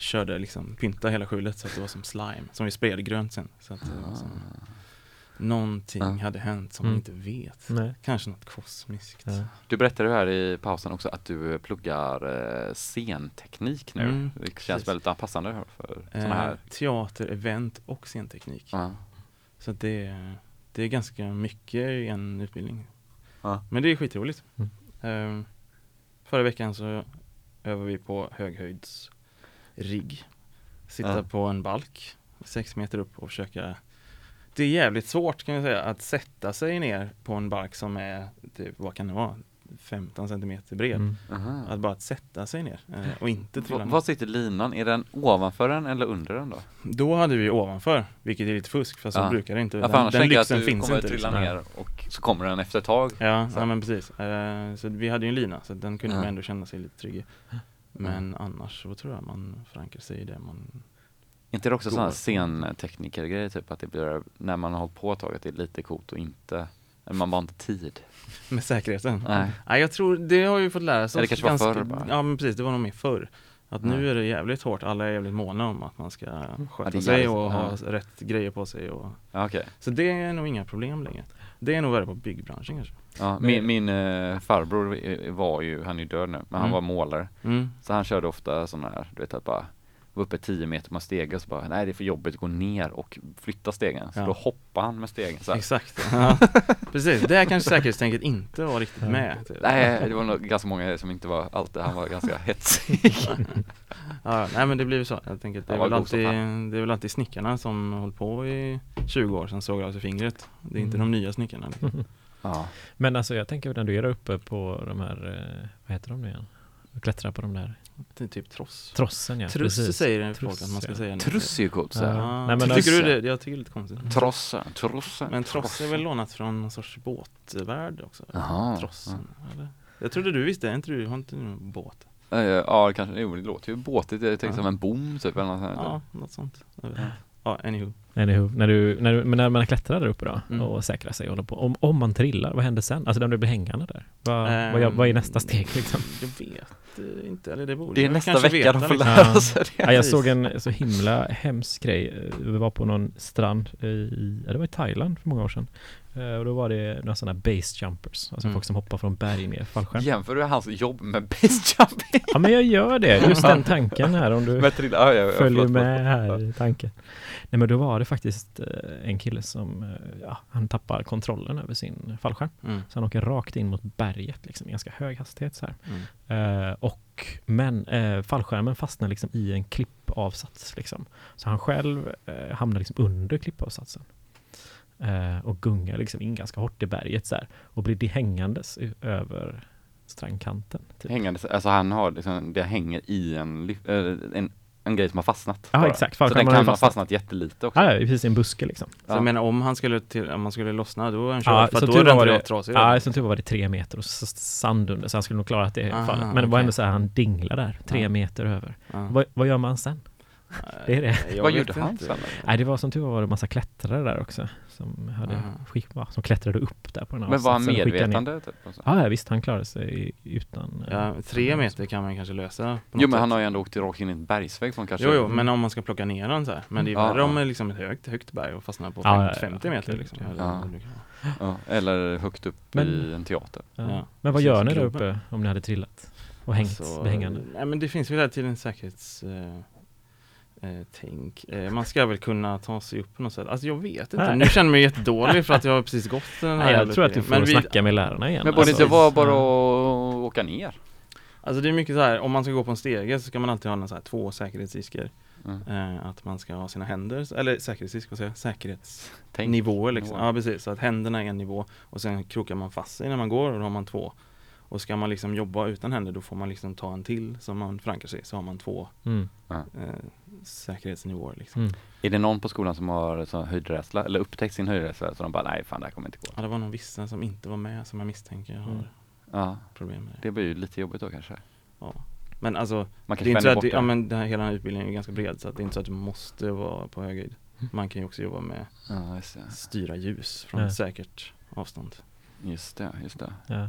körde liksom, pynta hela skjulet så att det var som slime Som vi spred grönt sen så att det var som, Någonting Ja. hade hänt som Mm. vi inte vet Nej. Kanske något kosmiskt Ja. Du berättade här i pausen också att du pluggar eh, scenteknik nu. Mm, det känns precis. väldigt passande här för sådana eh, här. Teater, event och scenteknik Ja. Så att det, är- det är ganska mycket i en utbildning Ja. Men det är skitroligt Mm. eh, Förra veckan så övade vi på höghöjdsrigg Sitta Ja. på en balk sex meter upp och försöka Det är jävligt svårt kan jag säga att sätta sig ner på en balk som är typ, vad kan det vara? 15 centimeter bred Mm. Att bara att sätta sig ner eh, och inte trilla ner. Var sitter linan? Är den ovanför den eller under den då? Då hade vi ovanför, vilket är lite fusk för så Ja. brukar det inte. Ja, för den den lyxen finns kommer inte. trilla liksom. ner och så kommer den efter ett tag. Ja, Så. ja men precis. Eh, så vi hade ju en lina så den kunde Ja. man ändå känna sig lite trygg i. Men annars så tror jag man förankrar sig i det man inte det också sådana Går. scenteknikergrejer typ att det blir, när man har hållit på ett tag, att det är lite coolt och inte, man har inte tid. Med säkerheten? Nej. Nej, jag tror, det har vi fått lära oss Ja, det kanske var ganska- förr bara. Ja men precis, det var nog mer förr. Att nu Ja. är det jävligt hårt, alla är jävligt måna om att man ska Ja, sköta är sig och ha ja. rätt grejer på sig och Ja, okej. Så det är nog inga problem längre. Det är nog värre på byggbranschen kanske. Ja, min min eh, farbror var ju, han är ju död nu, men han Mm. var målare. Mm. Så han körde ofta sådana här, du vet att bara var uppe 10 meter på en stege och så bara, nej det är för jobbigt att gå ner och flytta stegen. Så Ja. då hoppar han med stegen så här. Exakt. Ja. Precis, där kanske säkerhetstänket inte var riktigt med. Typ. Nej, det var nog ganska många som inte var alltid, han var ganska hetsig. Ja, nej men det blir ju så. Jag tänker att det är, väl alltid, det är väl alltid snickarna som hållit på i 20 år sedan såg av sig fingret. Det är inte Mm. de nya snickarna. Liksom. ja. Men alltså jag tänker när du är där uppe på de här, eh, vad heter de nu igen? Du klättrar på de där Det är typ tross. trossen ja. Truss precis. säger folk att man ska ja. säga nu. Truss är ju coolt så Ja. Nej, men tycker alltså- du det? Jag tycker det är lite konstigt. Trossa, trossa. Men tross är väl lånat från någon sorts båtvärld också? Jaha. Trossen, eller? Jag trodde du visste, inte du, har inte du någon båt? Eh, Ja, kanske, jo det låter ju båtigt, jag tänkte Ja. som en bom typ eller något sånt. Ja, något sånt. Ja, anywho. Anywho, när, du, när, du, men när man klättrar där uppe då Mm. och säkrar sig och på. Om, om man trillar, vad händer sen? Alltså när du blir hängande där? Vad, vad, gör- vad är nästa steg liksom? Jag vet eh, inte, eller det borde Det är jag nästa kanske vecka de får liksom. lära sig det. Ja, jag såg en så himla hemsk grej. Vi var på någon strand i, ja, det var i Thailand för många år sedan. Eh, Och då var det några sådana base jumpers, alltså Mm. folk som hoppar från berg med fallskärm. Jämför du hans jobb med base jumping? Ja men jag gör det, just den tanken här om du Med trilla, ja, ja, följer förlåt, med här i tanken. Nej men då var det faktiskt eh, en kille som, eh, ja, han tappar kontrollen över sin fallskärm. Mm. Så han åker rakt in mot berget liksom, i ganska hög hastighet så här. Mm. Eh, och, men eh, fallskärmen fastnar liksom i en klippavsats liksom. Så han själv eh, hamnar liksom under klippavsatsen. Eh, och gungar liksom in ganska hårt i berget så här. Och blir det hängandes över strandkanten. Typ. Hängande, alltså han har liksom, det hänger i en, eh, en, en grej som har fastnat. Ja, exakt. Så den kan ha fastnat. fastnat jättelite också. Ja, ja, precis i en buske liksom. Så jag menar om han skulle, till, om han skulle lossna då är han körd, Ja, för då är den var det- trasig Ja, som tur var det tre meter och sand under så han skulle nog klara att det Aha, fallet. Men det var okej. ändå så här, han dinglar där, tre Ja. meter över. Ja. Vad, vad gör man sen? Det är det. Vad gjorde han sen? Nej, det var som tur var var det massa klättrare där också. Som, hade va, som klättrade upp där på den här Men var han medvetande? Typ? Ja, visst, han klarade sig utan... eh, Ja, tre meter kan man kanske lösa på Jo något men han har ju ändå åkt rakt in i en bergsvägg från kanske Jo, jo, men om man ska plocka ner den så här. Men det är Ja, värre om det är liksom ett högt, högt berg och fastnar på Ja, fem- ja, ja, 50 meter liksom. Ja. Eller högt upp Men- i en teater. Ja. Ja, Men vad gör ni där uppe om ni hade trillat? Och hängt, Alltså, blir hängande? Nej men det finns väl hela tiden säkerhets... Eh, eh, tänk. Eh, man ska väl kunna ta sig upp på något sätt. Alltså jag vet inte. Nej. Nu känner jag mig jättedålig för att jag har precis gått den här Nej, jag tror att du får Men vi- snacka med lärarna igen. Men borde det alltså. inte vara bara Ja. att åka ner? Alltså det är mycket så här, om man ska gå på en stege så ska man alltid ha någon så här, två säkerhetsrisker. Mm. Eh, att man ska ha sina händer, eller säkerhetsrisk, vad säger jag? Säkerhetsnivåer liksom. Nivåer. Ja precis, så att händerna är en nivå och sen krokar man fast sig när man går och då har man två. Och ska man liksom jobba utan händer då får man liksom ta en till som man förankrar sig så har man två Mm. eh, säkerhetsnivåer liksom. Mm. Är det någon på skolan som har höjdrädsla eller upptäckt sin höjdrädsla så de bara nej fan det här kommer inte gå. Ja det var nog vissa som inte var med som jag misstänker har Mm. Ja, problem med det. det blir ju lite jobbigt då kanske. Men alltså Man Det kan är inte så att det, det. ja, men den här, hela den här utbildningen är ganska bred så att det är inte så att du måste vara på hög höjd. Mm. Man kan ju också jobba med Ja, det. styra ljus från Ja. säkert avstånd. Just det, just det. Ja.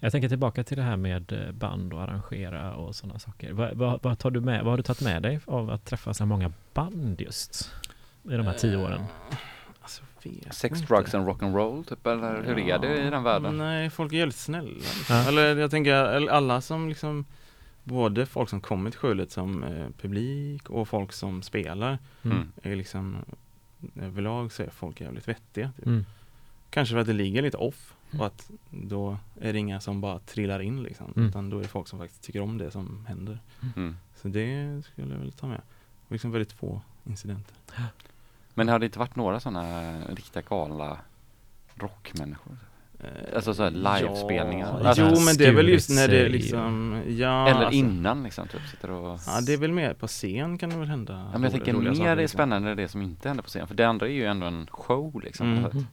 Jag tänker tillbaka till det här med eh, band och arrangera och sådana saker. Vad, vad, vad, tar du med, vad har du tagit med dig av att träffa så många band just i de här tio åren? Eh, Alltså, Sex, inte. drugs and rock'n'roll typ eller hur är det i den världen? Nej, folk är jävligt snälla. Ja. Eller jag tänker, alla som liksom Både folk som kommer till Skjulet som eh, publik och folk som spelar Mm. är liksom Överlag så är folk jävligt vettiga. Typ. Mm. Kanske för att det ligger lite off och att då är det inga som bara trillar in liksom. Mm. Utan då är det folk som faktiskt tycker om det som händer. Mm. Så det skulle jag väl ta med. Och liksom väldigt få incidenter. Men har det inte varit några sådana riktiga galna rockmänniskor? Eh, Alltså så här livespelningar. Ja, Alltså, jo men det är väl just när det liksom Ja, Eller alltså, innan liksom typ sitter och Ja det är väl mer på scen kan det väl hända Ja, men jag tänker mer saker, är liksom. spännande det som inte händer på scen för det andra är ju ändå en show liksom. Mm.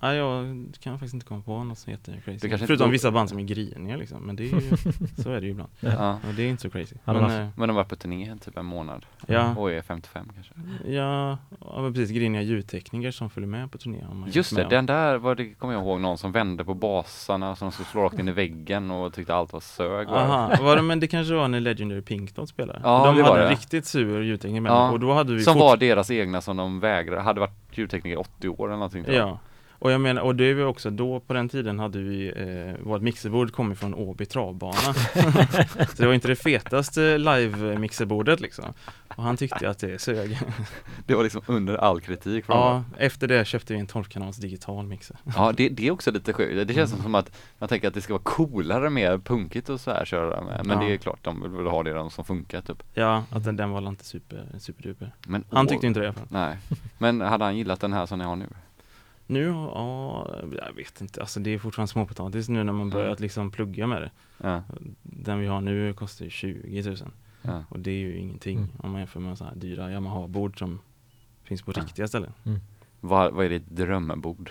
Ja, jag kan faktiskt inte komma på något som är jättecrazy. Det kanske inte Förutom går- vissa band som är griniga liksom, men det är ju, så är det ju ibland. Ja. Och det är inte så crazy. Hade Men, de eh, Men de var på turné typ en månad. ja, Och är 55 kanske. ja, ja, men precis, griniga ljudtekniker som följer med på turné. Just det, med den där var det, kommer jag ihåg, någon som vände på basarna som skulle slå rakt in i väggen och tyckte allt var sög. Aha, var det, men det kanske var när Legendary Pink Dot spelade? Ja, de det var hade en det. riktigt sur ljudtekniker med Ja, och då hade vi Som fort- var deras egna som de vägrade, hade varit ljudtekniker i 80 år eller någonting. Ja, och jag menar, och det är vi också, då på den tiden hade vi, eh, vårt mixerbord kom ifrån Åby travbana. så det var inte det fetaste live-mixerbordet liksom. Och han tyckte att det sög. Det var liksom under all kritik från ja, efter det köpte vi en 12-kanals digital mixer. Ja, det, det är också lite sjukt. Det känns Mm. som att man tänker att det ska vara coolare, mer punkigt och så här köra med. Men Ja. det är klart, de vill ha det de som funkar typ. Ja, att den, den var inte super, superduper. Men Han tyckte inte det i alla fall. Nej. Men hade han gillat den här som ni har nu? Nu, ja, jag vet inte, alltså det är fortfarande småpotatis nu när man börjat liksom plugga med det. Ja, Den vi har nu kostar ju 20 000 ja. och det är ju ingenting Mm. om man jämför med så här dyra Yamaha-bord som finns på Ja. riktiga ställen. Vad, vad är ditt drömbord?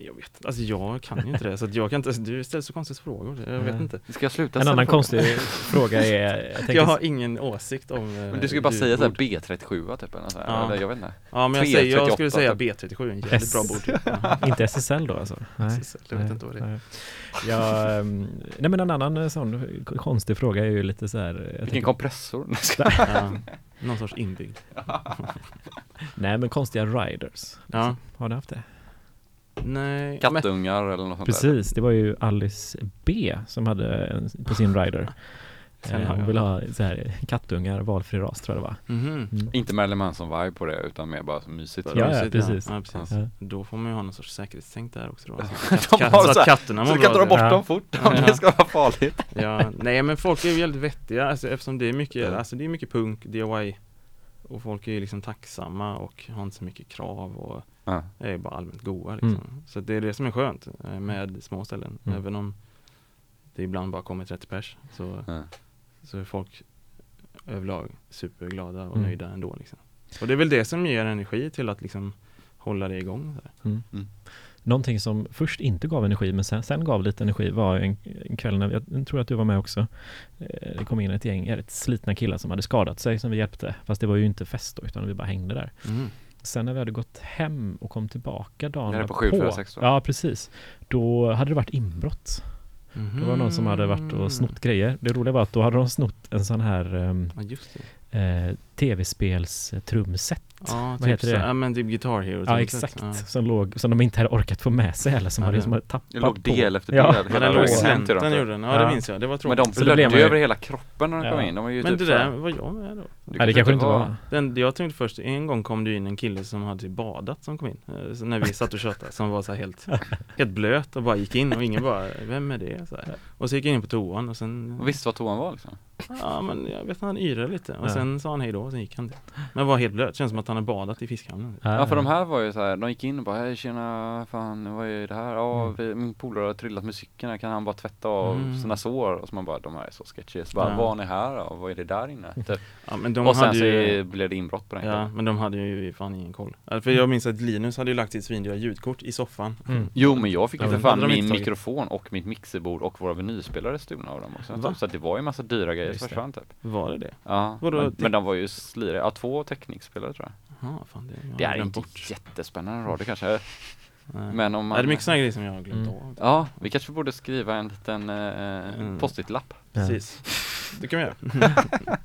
Jag vet inte, alltså jag kan ju inte det så att jag kan inte, du ställer så konstiga frågor, jag vet Nej. inte. Ska jag sluta En annan frågor? konstig fråga är, jag Jag har ingen åsikt om eh, Men du ska ju bara säga såhär ljudbord. B37 typ eller så här, Ja. eller jag vet inte. Ja men jag, säger, jag 338 skulle säga typ. B37, en jävligt bra bord. Ja. inte SSL då alltså? Nej. Jag vet inte vad det är. Nej. Ja, ehm, nej men en annan eh, sån konstig fråga är ju lite så här. jag Vilken tänker- kompressor? Ja, någon sorts inbyggd. Nej men konstiga riders. Ja. Har ni haft det? Nej, men, Kattungar eller något sånt där? Precis, det var ju Alice B som hade en, på sin rider. Eh, Hon jag. ville ha så här, kattungar, valfri ras tror jag det var. mhm. Mm. Inte Marilyn Manson-vibe på det utan mer bara så mysigt. Ja, ja, Mysigt, precis. Ja, precis. Ja. Då får man ju ha någon sorts säkerhetstänk där också då. De Så, att, har så så att katterna Så mår du kan bra. dra bort Ja. dem fort om Ja. det ska vara farligt. Ja, nej men folk är ju väldigt vettiga alltså, eftersom det är mycket, Ja. alltså det är mycket punk, DIY och folk är liksom tacksamma och har inte så mycket krav och Ja. är bara allmänt goa liksom. Så det är det som är skönt eh, med små ställen, Mm. även om det ibland bara kommer 30 pers så, Ja. så är folk överlag superglada och Mm. nöjda ändå liksom. Och det är väl det som ger energi till att liksom hålla det igång. Så här. Mm. Mm. Någonting som först inte gav energi men sen, sen gav lite energi var en, en kväll när, jag tror att du var med också. Eh, Det kom in ett gäng rätt slitna killar som hade skadat sig som vi hjälpte. Fast det var ju inte fest då utan vi bara hängde där. Mm. Sen när vi hade gått hem och kom tillbaka dagen Är det på 746 då? Ja precis. Då hade det varit inbrott. Mhm. Det var någon som hade varit och snott grejer. Det roliga var att då hade de snott en sån här ehm, Ja just det. eh, tv-spels trumset. Ja, Vad typ heter så, det? Ja men typ Guitar Hero Ja typ. exakt. Ja. Som, låg, som de inte hade orkat få med sig eller som Ja, hade det- liksom hade tappat Det låg på. del efter Ja. del. Men hela den låg i till slänten dem. gjorde den, ja, det Ja. minns jag, det var Men tråkigt. de då blev blödde ju över hela kroppen när de kom Ja. in. De var ju Men typ det där var jag med då. Nej det kanske inte var. Den, jag tänkte först, en gång kom det in en kille som hade typ badat som kom in eh, När vi satt och tjötade, som var så här helt, helt blöt och bara gick in och ingen bara, vem är det? Så här. Och så gick jag in på toan och sen Och visste vad toan var liksom. Ja men jag vet han yrade lite och Ja. sen sa han hej då och sen gick han Men var helt blöt, känns som att han hade badat i fiskhamnen Ja för de här var ju så här, de gick in och bara hej tjena, fan vad är det här? Ja, Mm. vi, min polare har trillat med cykeln här, kan han bara tvätta av Mm. sina sår? Och så man bara, de här är så sketchy. Så bara, Ja. vad har ni här då? Vad är det där inne? Typ. Ja men de och sen hade så ju blev det inbrott på den Ja men de hade ju fan ingen koll För jag minns att Linus hade ju lagt sitt svindyra ljudkort i soffan Mm. Jo men jag fick ju för fan min mikrofon och mitt mixerbord och våra vinylspelare stulna av dem också. Va? Så att det var ju en massa dyra grejer som det. försvann typ. Var det det? Ja, men, men de var ju sliriga. Ja, två teknikspelare tror jag. Ja fan det, jag Det är inte bort jättespännande radio kanske. Nej. Men om man... det är mycket sådana grejer som jag har glömt Mm. av Ja, vi kanske borde skriva en liten eh, Mm. post-it-lapp. Ja. Precis Det kan vi göra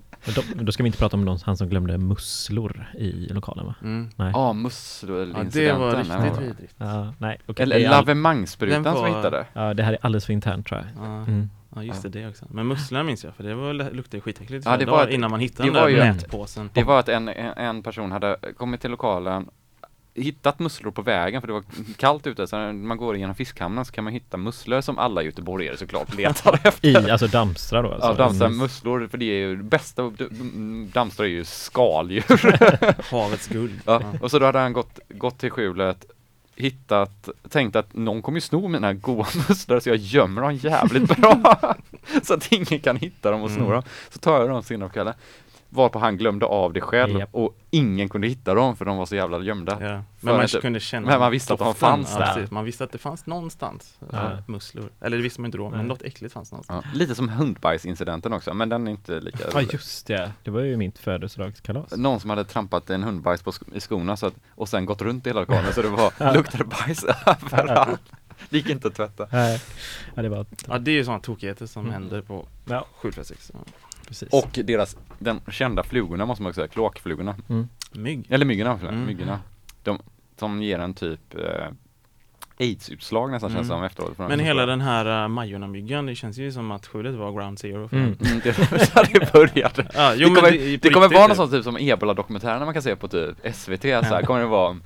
Men då, ska vi inte prata om någon, han som glömde musslor i lokalen va? mm. Nej. Ah, musslor Ja det var riktigt vidrigt Ja, nej. okej, Eller det är all- som hittade. Ja, det här är alldeles för internt tror jag. Ja, Mm. Ja just det, det också Men musslorna minns jag för det var, luktade skitäckligt Ja, det var ett- innan man hittade den där ju- nätpåsen Det var att en, en person hade kommit till lokalen hittat musslor på vägen för det var kallt ute så när man går igenom fiskhamnen så kan man hitta musslor som alla göteborgare såklart letar efter. I, alltså dammstrar då alltså. Ja, dammstrar Mm. musslor, för det är ju bästa, dammstrar är ju skaldjur. Havets guld Ja, och så då hade han gått, gått till skjulet, hittat, tänkt att någon kommer ju sno mina goda musslor så jag gömmer dem jävligt bra. så att ingen kan hitta dem och sno Mm. dem. Så tar jag dem senare på kvällen. Varpå han glömde av det själv Japp. och ingen kunde hitta dem för de var så jävla gömda. Ja. För Men man att- kunde känna men man visste att de fanns där. precis. Man visste att det fanns någonstans Ja. ja. musslor. Eller det visste man inte då, men Nej. något äckligt fanns någonstans. Ja, lite som hundbajsincidenten också, men den är inte lika Ja just det, det var ju mitt födelsedagskalas. Någon som hade trampat en hundbajs på sk- i skorna så att, och sen gått runt i hela lokalen så det var, luktade bajs överallt. Det gick inte att tvätta. Nej, ja, det var Ja, det är ju sådana tokigheter som Mm. händer på Ja. skjutfält Ja. Precis. Och deras, den kända flugorna måste man också säga, kloakflugorna. Mygg. Eller myggorna, Mm. myggorna. De som ger en typ eh, aids-utslag nästan känns det Mm. som efteråt. de Men hela den här uh, Majorna-myggan, det känns ju som att skjulet var ground zero för Mm. Mm, det var där det började. Ja, jo, det kommer, det, det kommer vara typ. någon sån typ som ebola-dokumentärerna man kan se på typ SVT, så här, Ja. kommer det vara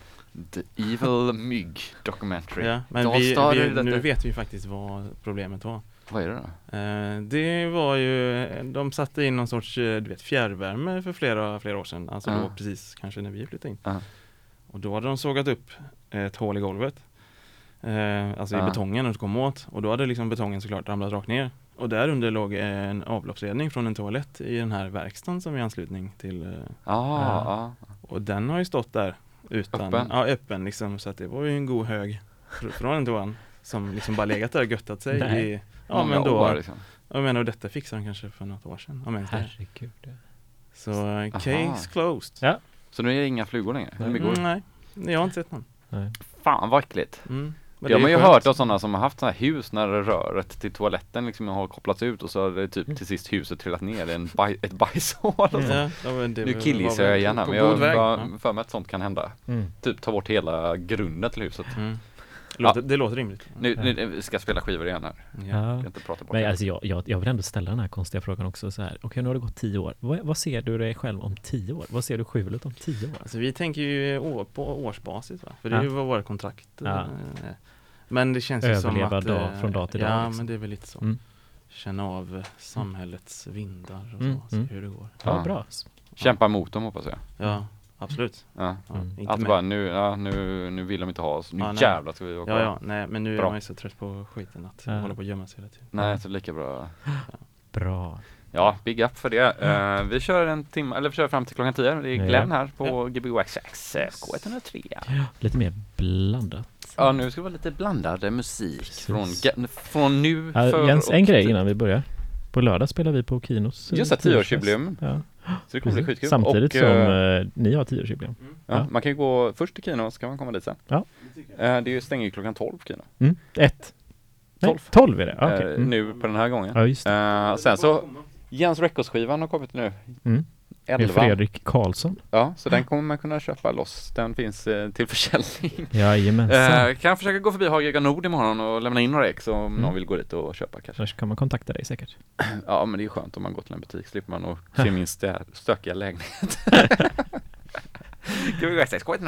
The Evil Mygg Documentary. Ja, men vi, vi, nu vet vi faktiskt vad problemet var. Vad är det då? Eh, det var ju, de satte in någon sorts eh, du vet, fjärrvärme för flera, flera år sedan, alltså Ja. då precis kanske när vi flyttade in. Ja. Och då hade de sågat upp ett hål i golvet, eh, alltså i Ja. betongen och kom åt och då hade liksom betongen såklart ramlat rakt ner. Och där under låg en avloppsledning från en toalett i den här verkstaden som är i anslutning till eh, Ah, och den har ju stått där utan, Öppen? ja öppen liksom så att det var ju en god hög fr- från den toan som liksom bara legat där och göttat sig Nej. i, ja men då, år, liksom. jag menar och detta fixade han kanske för något år sedan, om ens det. Herregud. ja. Så eh, case closed. Ja. Så nu är det inga flugor längre? Myggor? Mm, nej, jag har inte sett någon. Nej. Fan vad äckligt. Mm. Men Det har ju skönt. hört av sådana som har haft sådana här hus när röret till toaletten liksom har kopplats ut och så har det typ till sist huset trillat ner i en baj, ett bajshål och så. Ja, ja, men det Nu killgissar jag igen här men jag har för mig att sånt kan hända. Mm. Typ ta bort hela grunden till huset. Mm. Det, låter, det låter rimligt. Nu, nu vi ska jag spela skivor igen här. Ja. Ja. Inte prata bort Men alltså jag, jag, jag vill ändå ställa den här konstiga frågan också så här. Okej, nu har det gått tio år. Vad, vad ser du dig själv om tio år? Vad ser du skjulet om tio år? Alltså vi tänker ju år, på årsbasis va? För det är Ja. ju vad våra kontrakt Ja. eh, Men det känns ju som Överleva att dag eh, från dag till Ja dag, liksom. men det är väl lite så Mm. Känna av samhällets vindar och Mm, så, mm. se hur det går Ja, Ja. bra. Kämpa mot dem hoppas jag. Ja, absolut Ja. ja, Mm. inte Att med. bara nu, ja, nu, nu vill de inte ha oss. Nu Ja, nej. jävlar ska vi åka. Ja, ja, nej men nu är Bra. man ju så trött på skiten att Ja. hålla på och gömma sig hela tiden Nej, så lika bra. Bra. Ja, big up för det. Eh, vi kör en timme, eller vi kör fram till klockan 10. Det är Ja. Glenn här på Gbg eh, K103. Lite mer blandat. Ja, nu ska det vara lite blandad musik Precis. från, ga- från nu, Ja, för Jens, och en grej innan vi börjar. På lördag spelar vi på Kinos eh, Just det, tioårsjubileum. Ja, Så det kommer bli skitkul. Samtidigt och, som eh, eh, ni har tioårsjubileum. ja, ja. Man kan ju gå först till Kino, så kan man komma dit sen. Ja. Eh, det är ju- stänger ju klockan 12 Kino. Mm. Ett. Nej, Tolv. tolv är det. Ja, okej. Eh, mm. Nu på den här gången. Ja, just det. Eh, sen så, Jens Records-skivan har kommit nu. Mm. Med 11. Fredrik Karlsson. Ja, så den kommer man kunna köpa loss. Den finns eh, till försäljning. Jajamensan. Eh, kan jag försöka gå förbi Hagega Nord imorgon och lämna in några ex om Mm. någon vill gå dit och köpa kanske. Annars kan man kontakta dig säkert. Ja men det är skönt om man går till en butik, slipper man och se min stö- stökiga lägenhet. Ska vi gå och skål till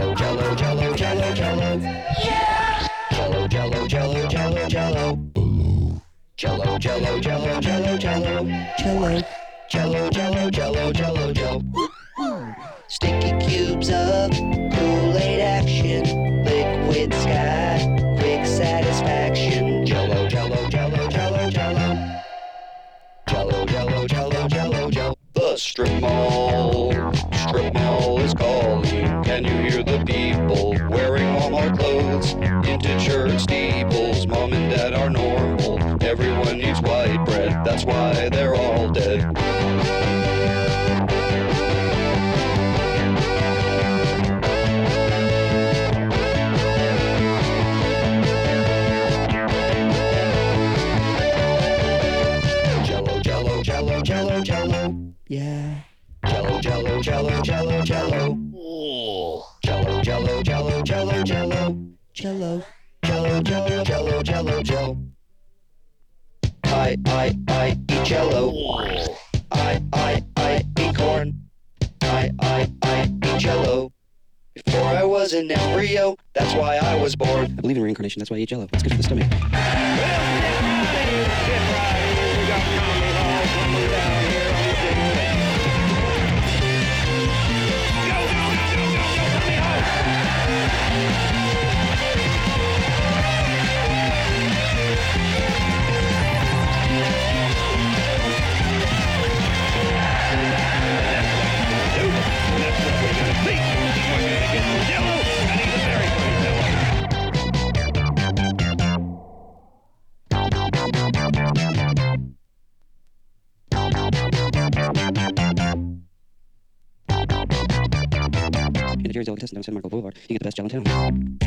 jello, jello, jello, jello, jello. Yeah! Jello, jello, jello, jello, jello. Jello, jello, jello, jello, jello. Jello. Jello, jello, jello, jello, jello. Sticky cubes of Kool-Aid action, liquid sky, quick satisfaction. Jello, jello, jello, jello, jello. Jello, jello, jello, jello, jello. The strip mall. I, I eat jello. I, I, I eat corn. I, I, I eat jello. Before I was an embryo, that's why I was born. I believe in reincarnation, that's why I eat jello. It's good for the stomach. if you're a contestant, Marco Boulevard. You get the best challenge town.